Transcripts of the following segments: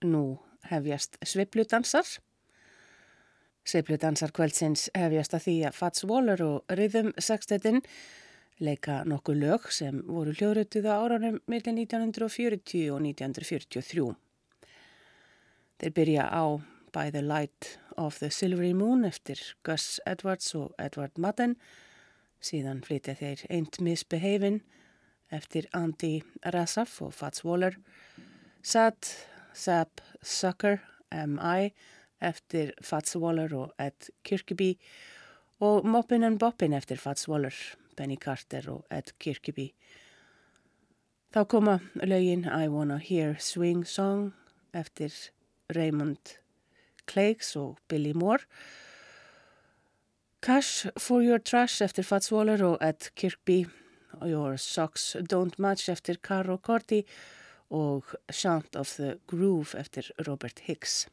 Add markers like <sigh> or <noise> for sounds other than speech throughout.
Nú hefjast sveipludansar. Sveipludansar kvöldsins hefjast að því að Fats Waller og Rhythm Sextetin leika nokkuð lög sem voru hljóðrötuð á áranum millir 1940 og 1943. Þeir byrja á By the Light of the Silvery Moon eftir Gus Edwards og Edward Madden, síðan flytja þeir Ain't Misbehavin' eftir Andy Rassaf og Fats Waller, Sad Sap Sucker M.I. eftir Fats Waller og Ed Kirkeby og Moppin and Boppin eftir Fats Waller, Benny Carter og Ed Kirkeby. Þá koma lögin I Wanna Hear Swing Song eftir Raymond Clegs og Billy Moore Cash for Your Trash eftir Fats Waller og Ed Kirkby Your Socks Don't Match eftir Caro Corti og Chant of the Groove eftir Robert Hicks.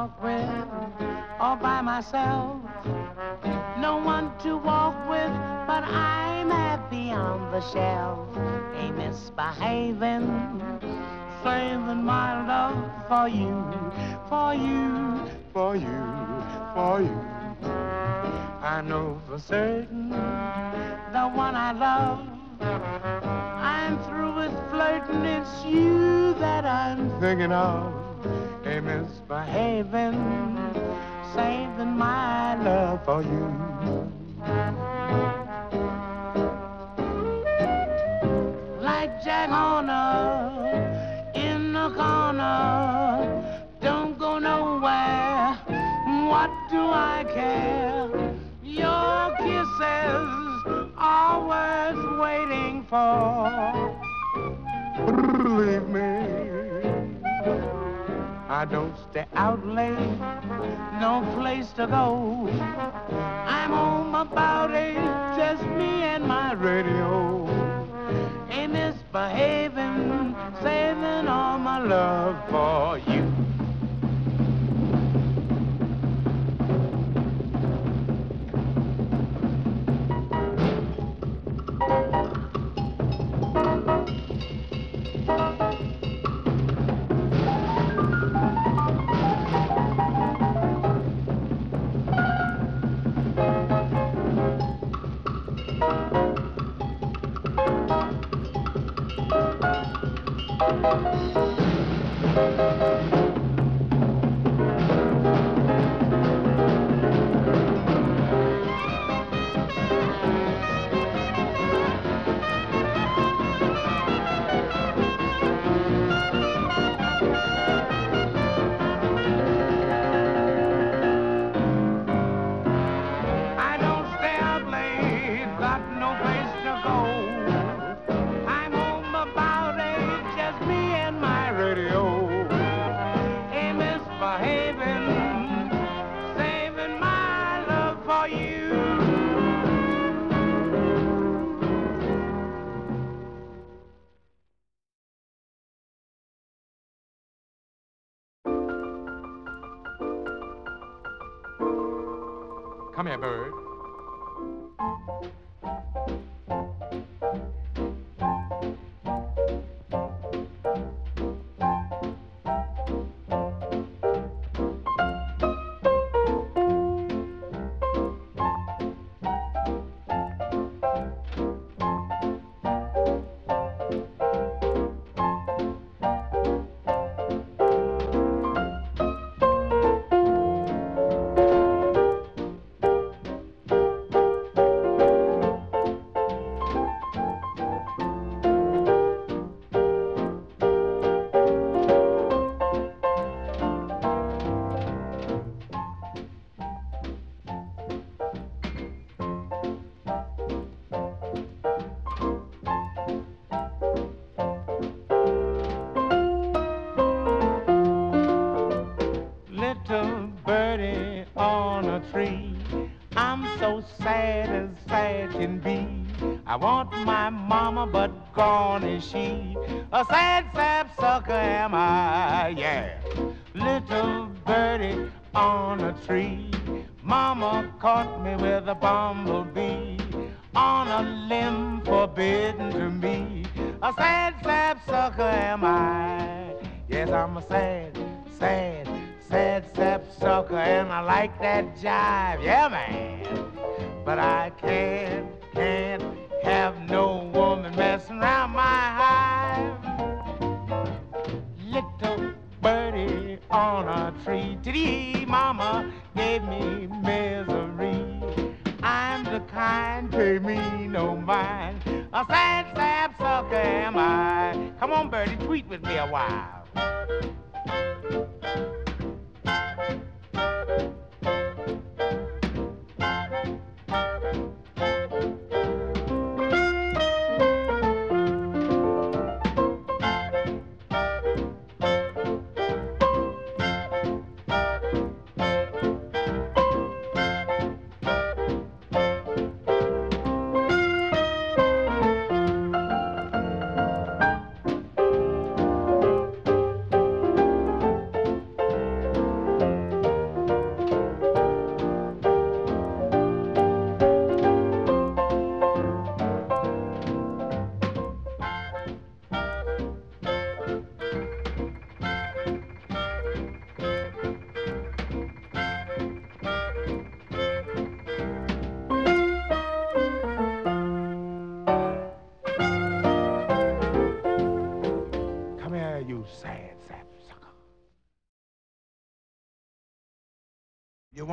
All by myself. No one to walk with, but I'm happy on the shelf. Ain't misbehaving, saving my love for you, for you, for you, for you. I know for certain the one I love. I'm through with flirting, it's you that I'm thinking of. Misbehaving, saving my love for you. Like Jack Horner in the corner, don't go nowhere. What do I care? Your kisses worth waiting for. Believe me. I don't stay out late, no place to go. I'm home about eight, just me and my radio. Ain't misbehaving, saving all my love for you. Sad fat sucker am I, yeah. Little birdie on a tree. Mama caught me with a bumblebee on a limb forbidden to me. A sad, sad sucker am I. Yes, I'm a sad, sad, sad, sad sucker, and I like that jive. Yeah.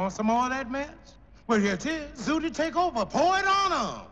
Want some more of that mess? Well, here it is. Zooty, take over. Pour it on them.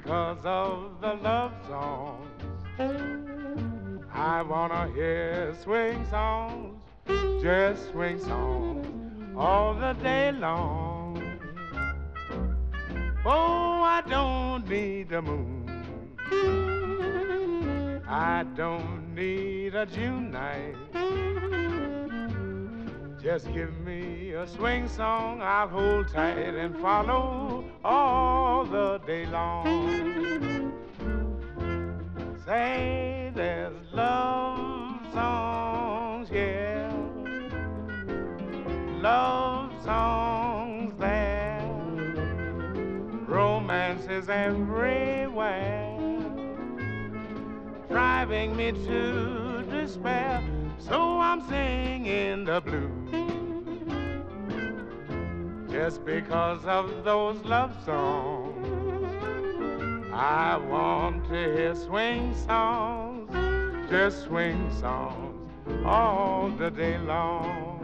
Because of the love songs. I wanna hear swing songs, just swing songs all the day long. Oh, I don't need the moon. I don't need a June night. Just give me a swing song I'll hold tight and follow all the day long. Say there's love songs, yeah, love songs there, romances everywhere driving me to despair. So I'm singing the blues. Just because of those love songs. I want to hear swing songs, just swing songs all the day long.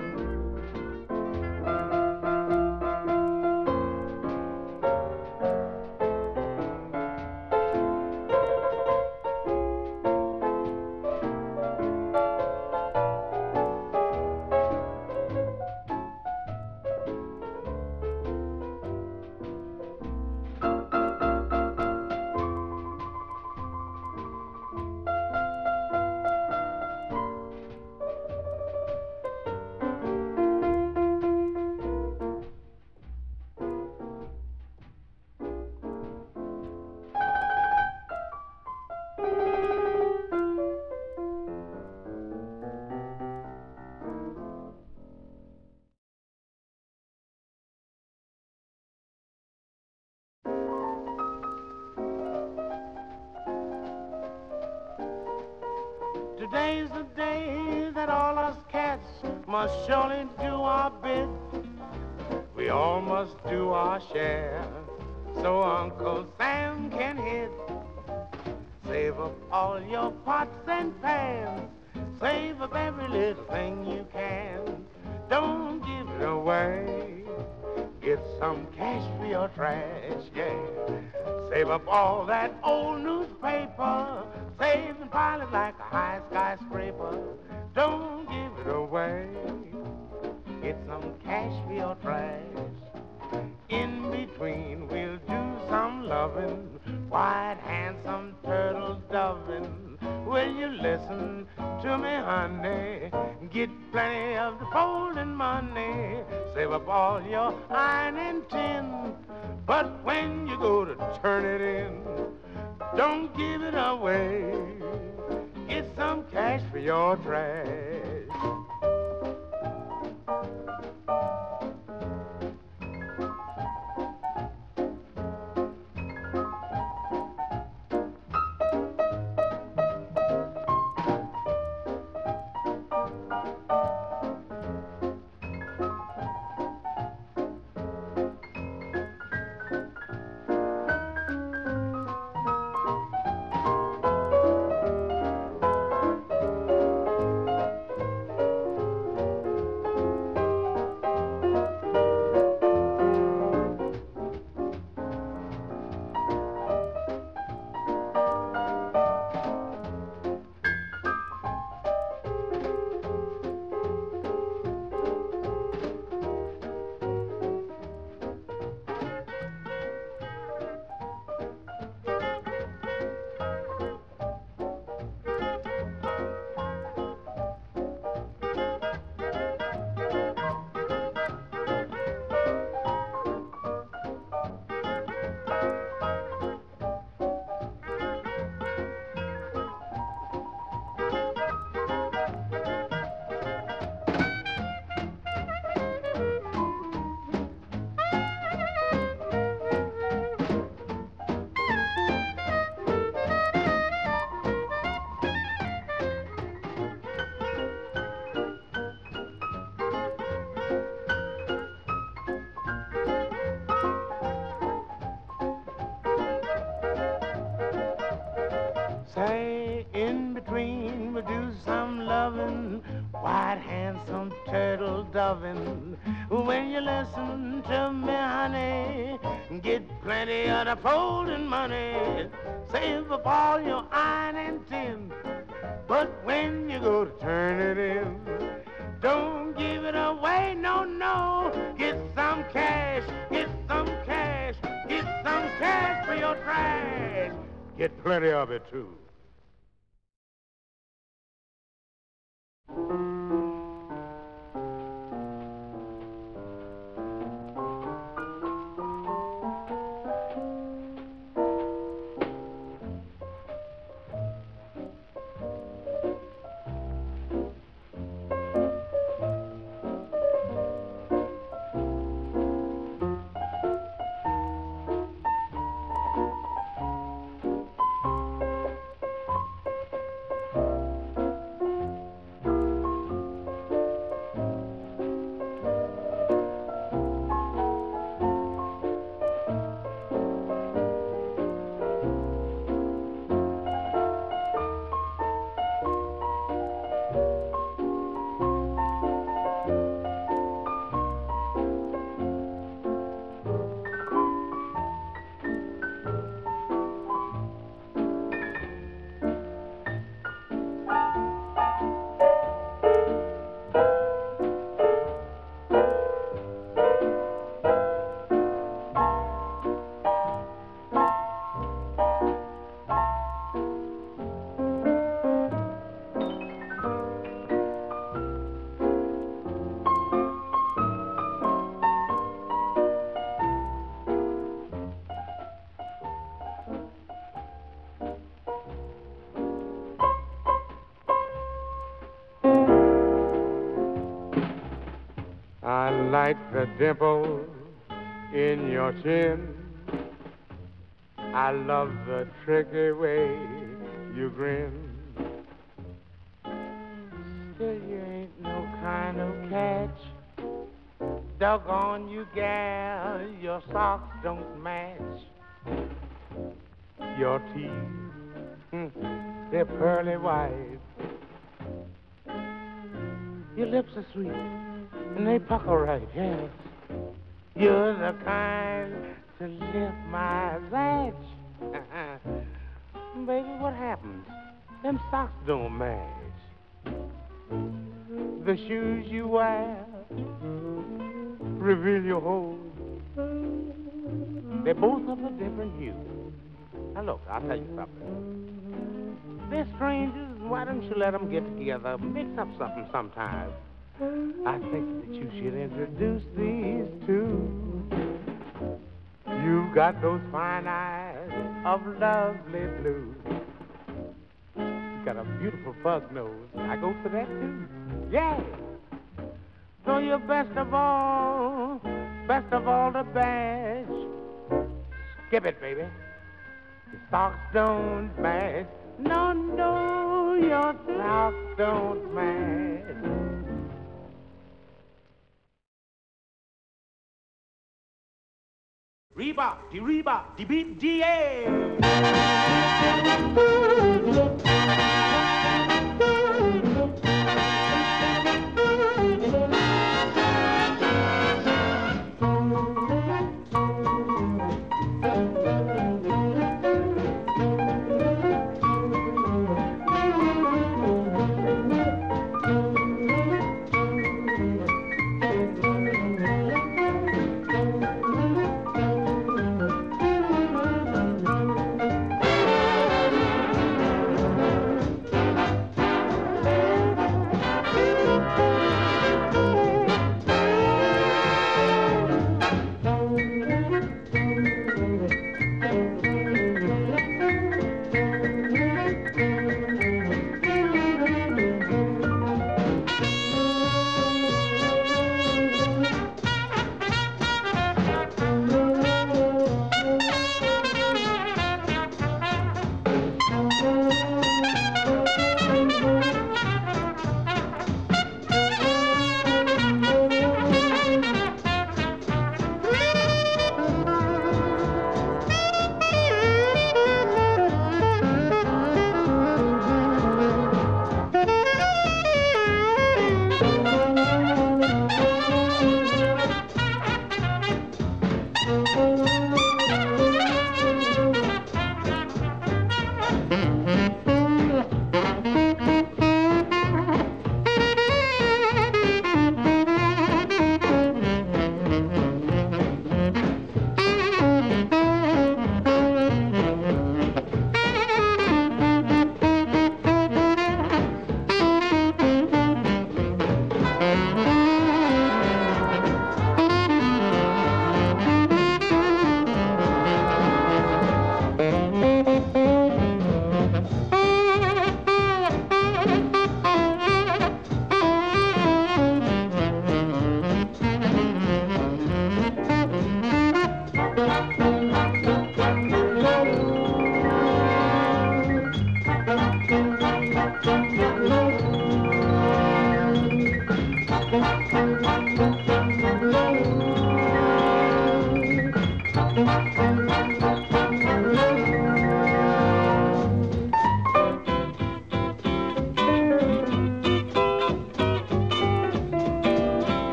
Say in between we do some loving, white handsome turtle doving. When you listen to me, honey, get plenty of the folding money. Save up all your Of it, too. The dimple in your chin. I love the tricky way you grin. Still, you ain't no kind of catch. Doggone you, gal, your socks don't match. Your teeth, they're pearly white. Your lips are sweet and they pucker right, yes. You're the kind to lift my latch. <laughs> Baby, what happened? Them socks don't match. The shoes you wear reveal your holes. They're both of a different hue. Now look, I'll tell you something. They're strangers. Why don't you let them get together, mix up something sometime? I think that you should introduce these two. You've got those fine eyes of lovely blue. You got a beautiful bug nose. I go for that too. Yeah. So you're best of all, best of all the badge. Skip it, baby. Your socks don't match. No, no, your socks don't match. Reba, di reba, di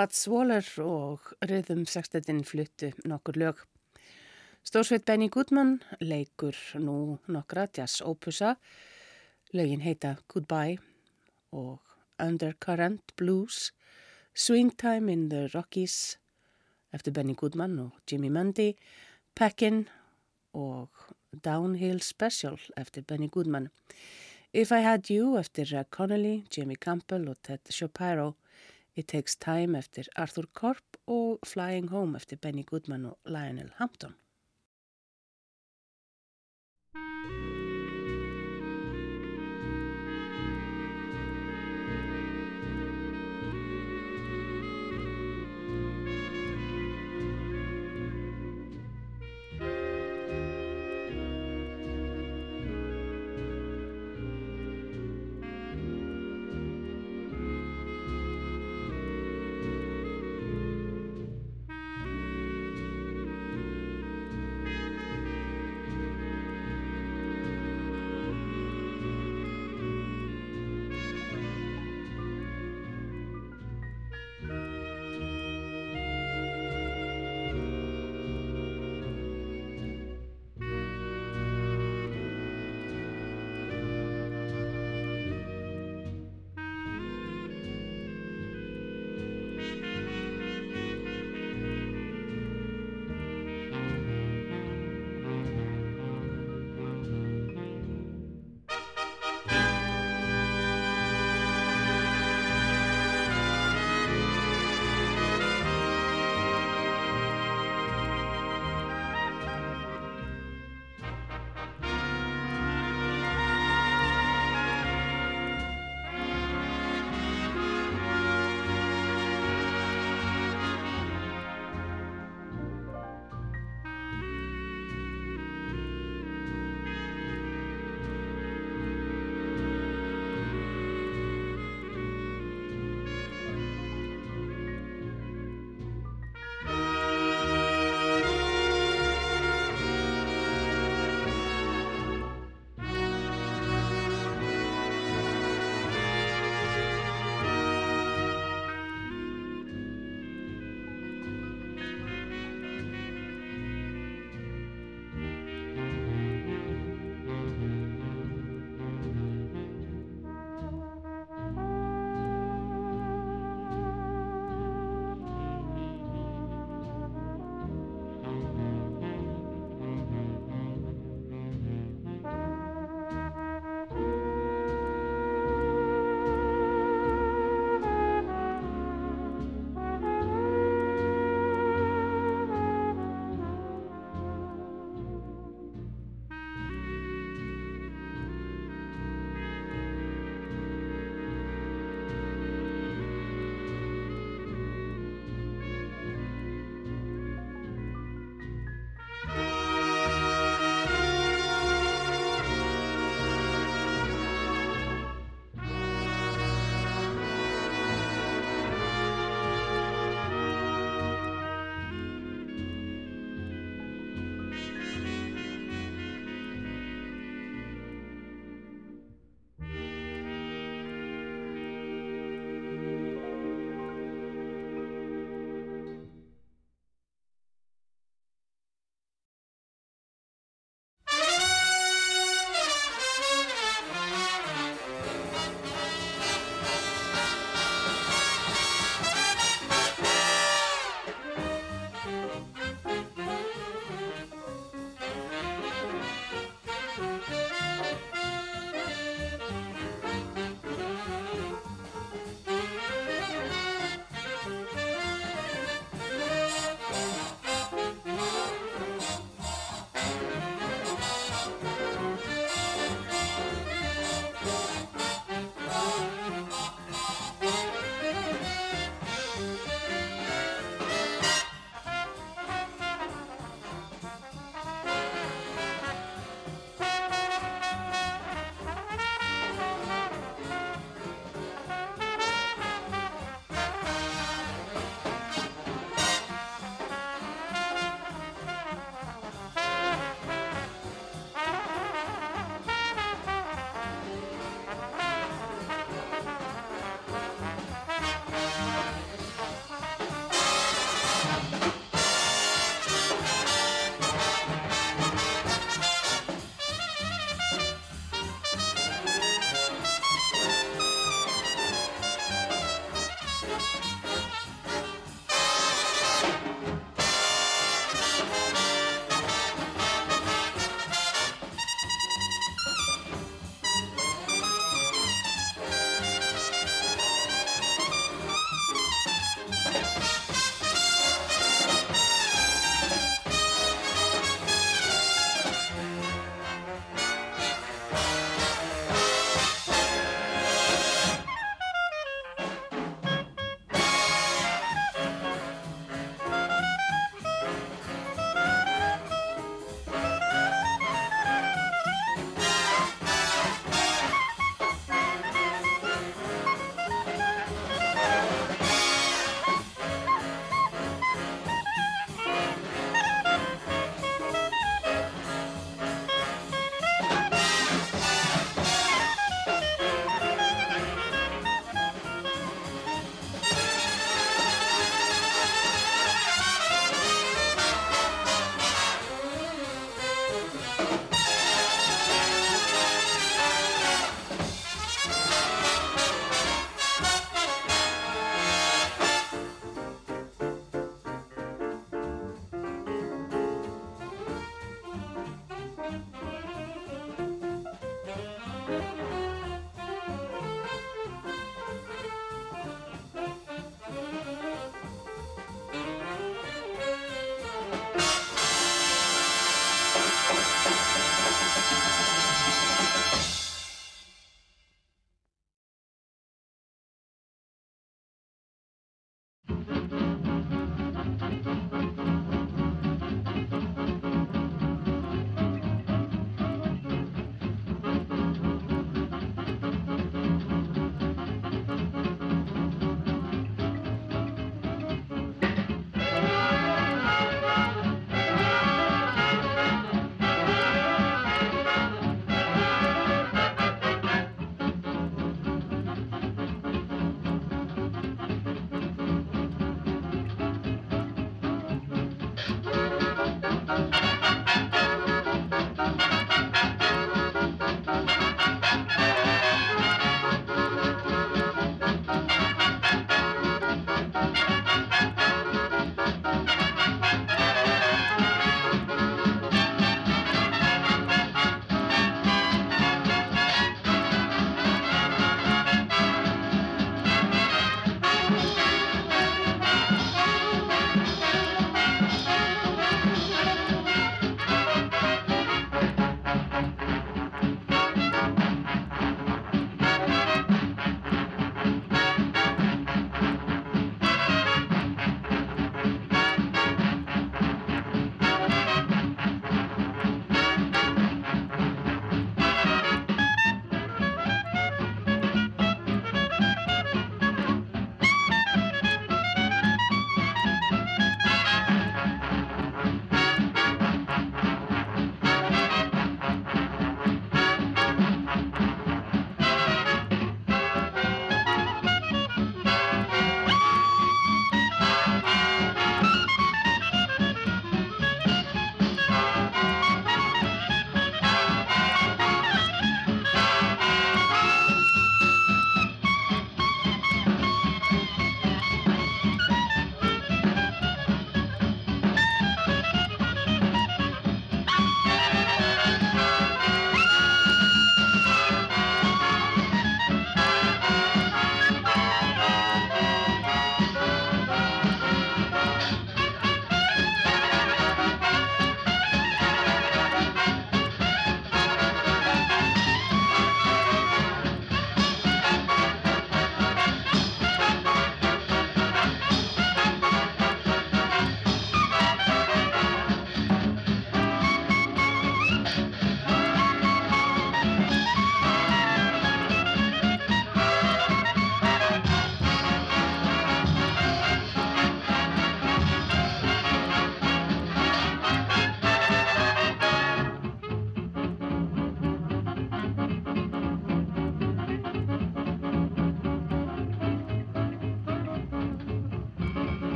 Fats Waller og Rhythm Sextetin fluttu nokkur lög. Stórsveit Benny Goodman leikur nú nokkra jazz opusa. Lögin heita Goodbye og Undercurrent Blues, Swing Time in the Rockies eftir Benny Goodman og Jimmy Mundy, Peckin og Downhill Special eftir Benny Goodman. If I Had You eftir Connolly, Jimmy Campbell og Ted Shapiro. It Takes Time eftir Arthur Korp og Flying Home eftir Benny Goodman og Lionel Hampton.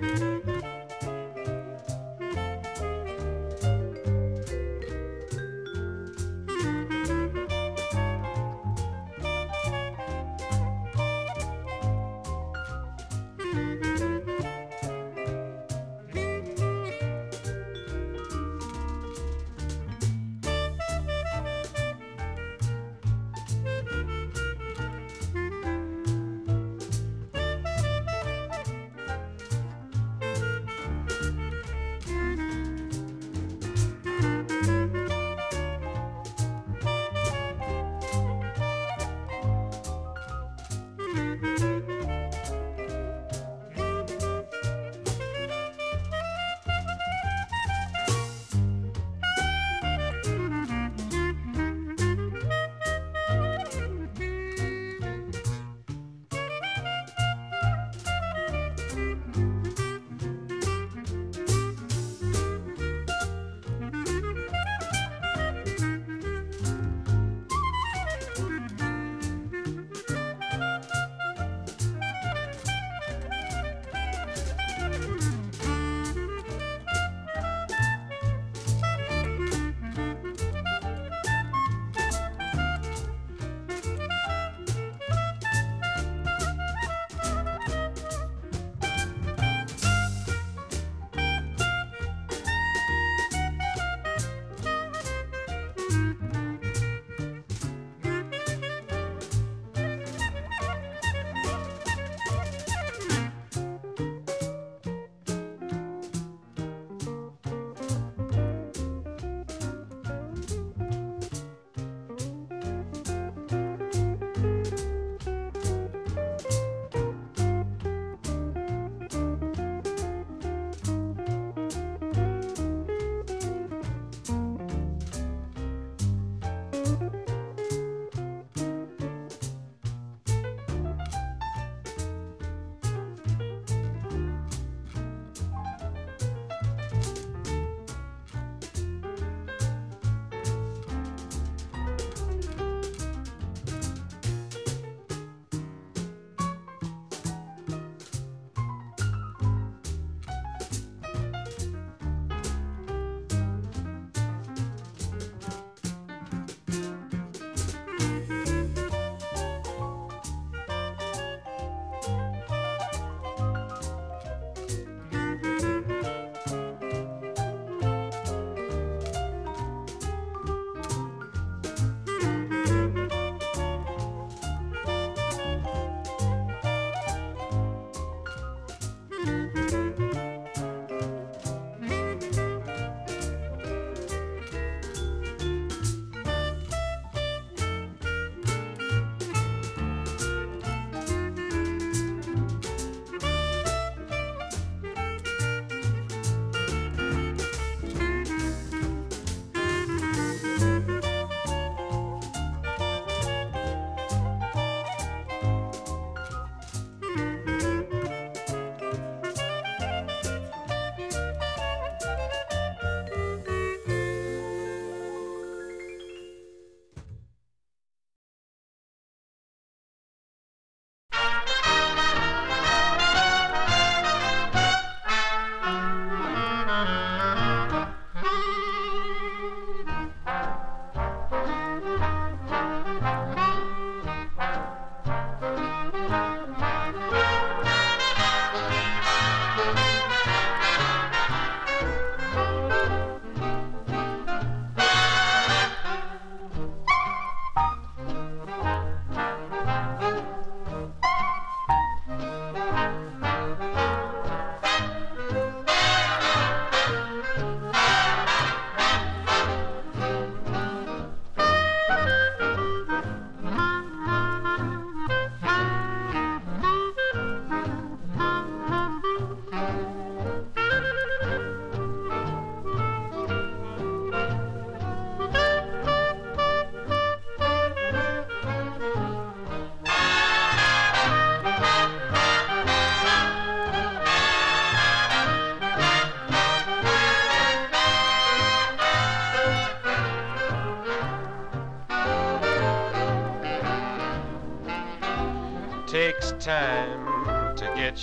Bye.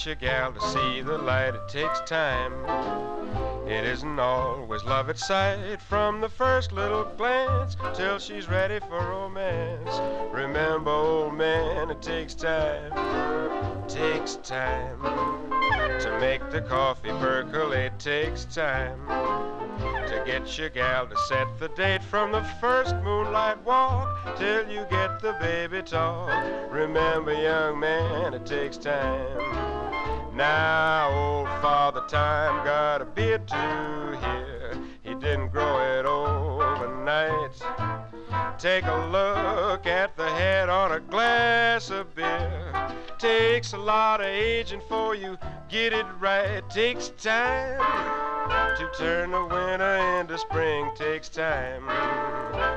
Get your gal to see the light. It takes time. It isn't always love at sight from the first little glance till she's ready for romance. Remember, old man, it takes time. Takes time to make the coffee percolate. Takes time to get your gal to set the date from the first moonlight walk till you get the baby talk. Remember, young man, it takes time. Now, old Father Time got a beard to here. He didn't grow it overnight. Take a look at the head on a glass of beer. Takes a lot of aging for you get it right. Takes time to turn the winter into spring. Takes time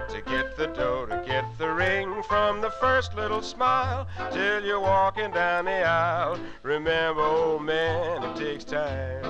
to get the dough, to get the ring from the first little smile till you're walking down the aisle. Remember, old man, it takes time.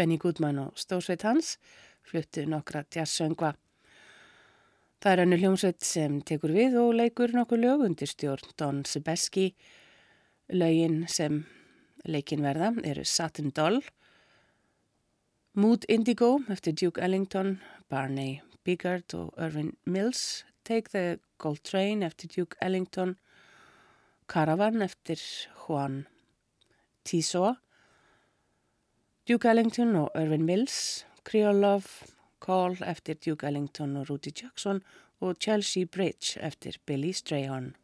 Benny Goodman og stórsveit hans fluttu nokkra jazzsöngva. Það er önnu hljómsveit sem tekur við og leikur nokkur lög undir stjórn Don Sebeski. Lögin sem leikin verða eru Satin Doll, Mood Indigo eftir Duke Ellington, Barney Bigard og Irvin Mills, Take the Gold Train eftir Duke Ellington, Caravan eftir Juan Tiso, Duke Ellington og Irvin Mills, Creole Love, Call eftir Duke Ellington og Rudy Jackson og Chelsea Bridge eftir Billy Strayhorn.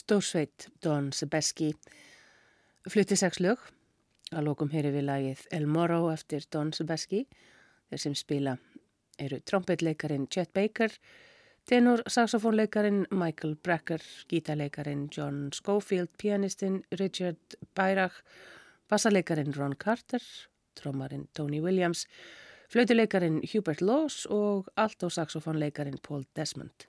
Stórsveit Don Sebeski flutti sex lög. Að lókum heyri við lagið El Moro eftir Don Sebeski. Þeir sem spila eru trombetleikarin Chet Baker, tenor saxofónleikarin Michael Brecker, gítarleikarin John Schofield, pianistinn Richard Bairach, bassaleikarin Ron Carter, trommarin Tony Williams, flautuleikarin Hubert Laws og allt og saxofónleikarin Paul Desmond.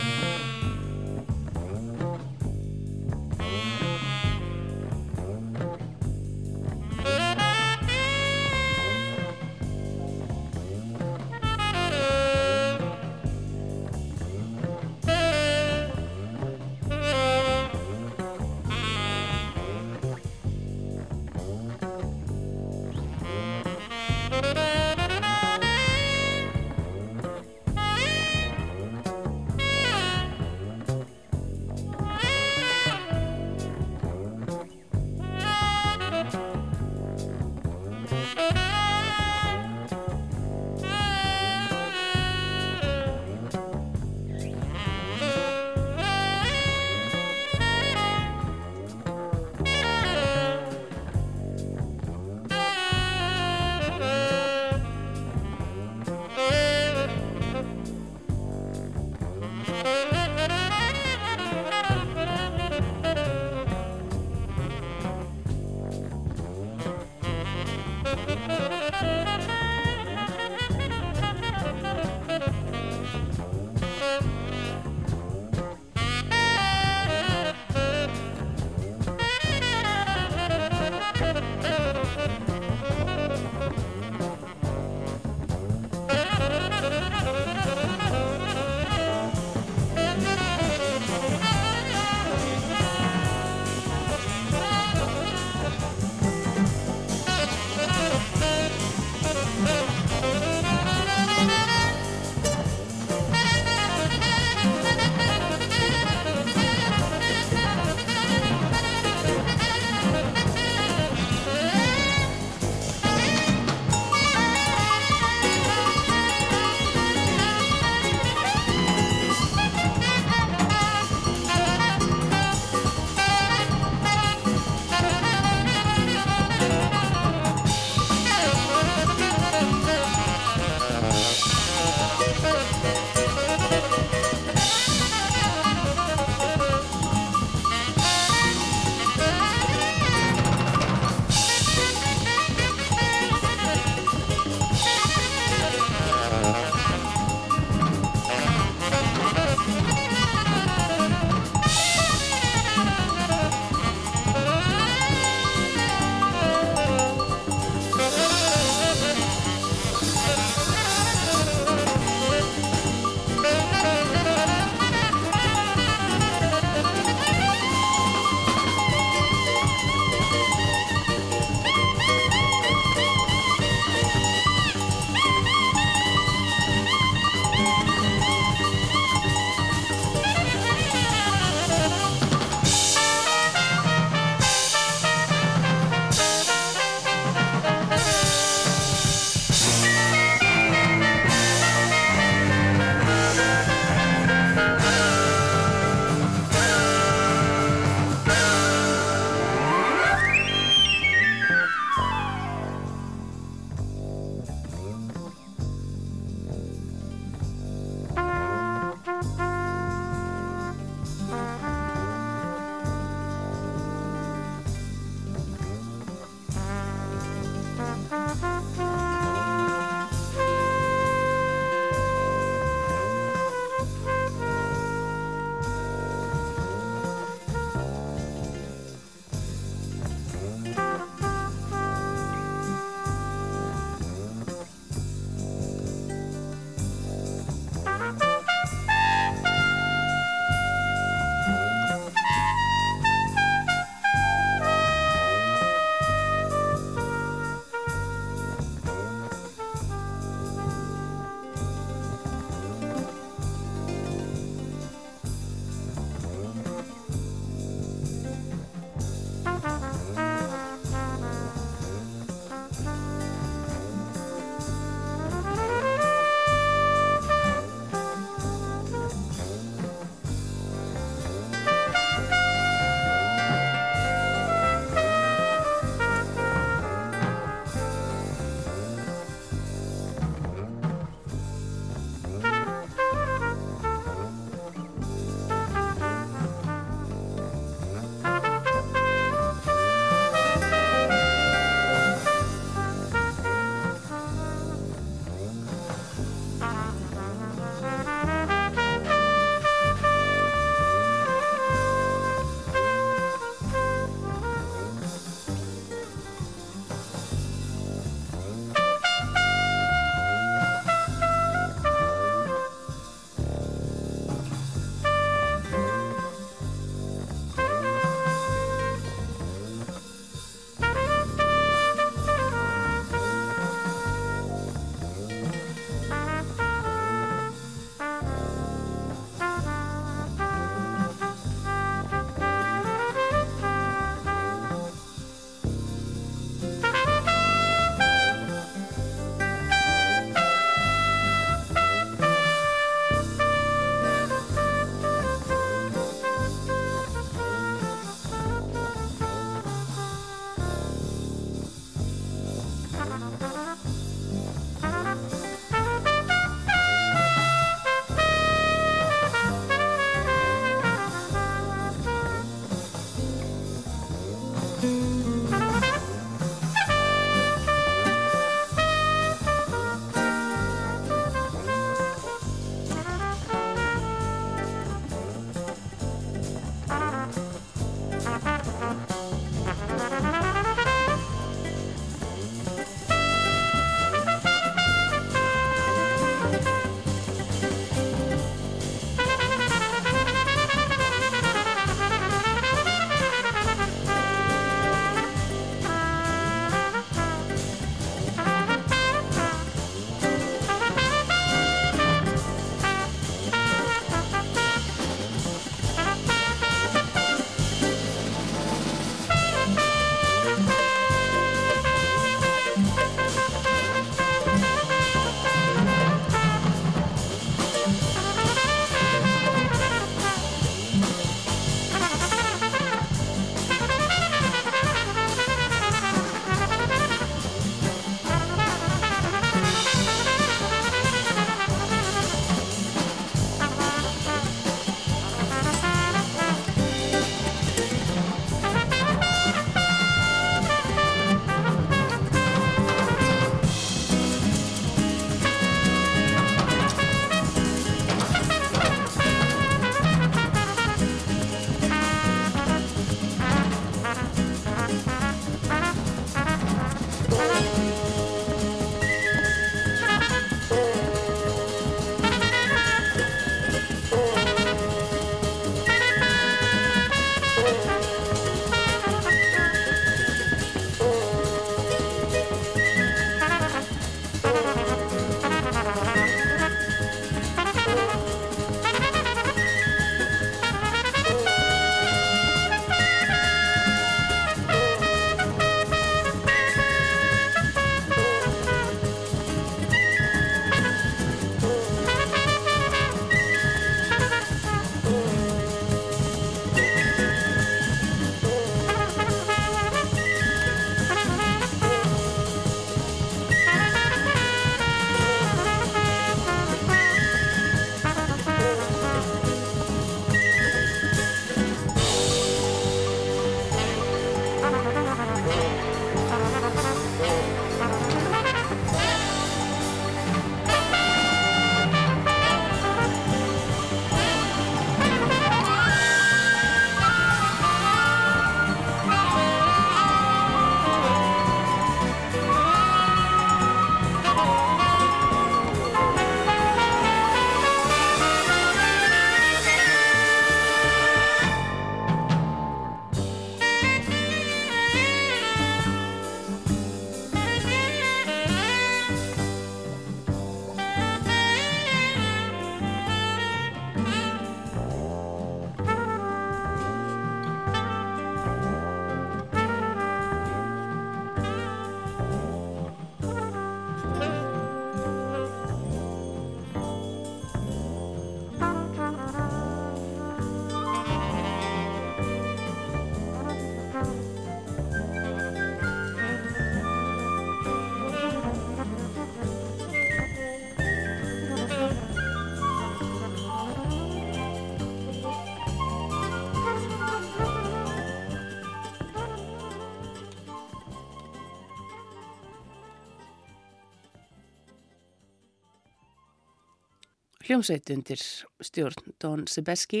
Hljómsveit undir stjórn Don Sebeski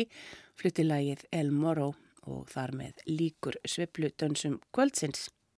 flutti lagið El Moro og þar með líkur sveplu dönsum kvöldsins.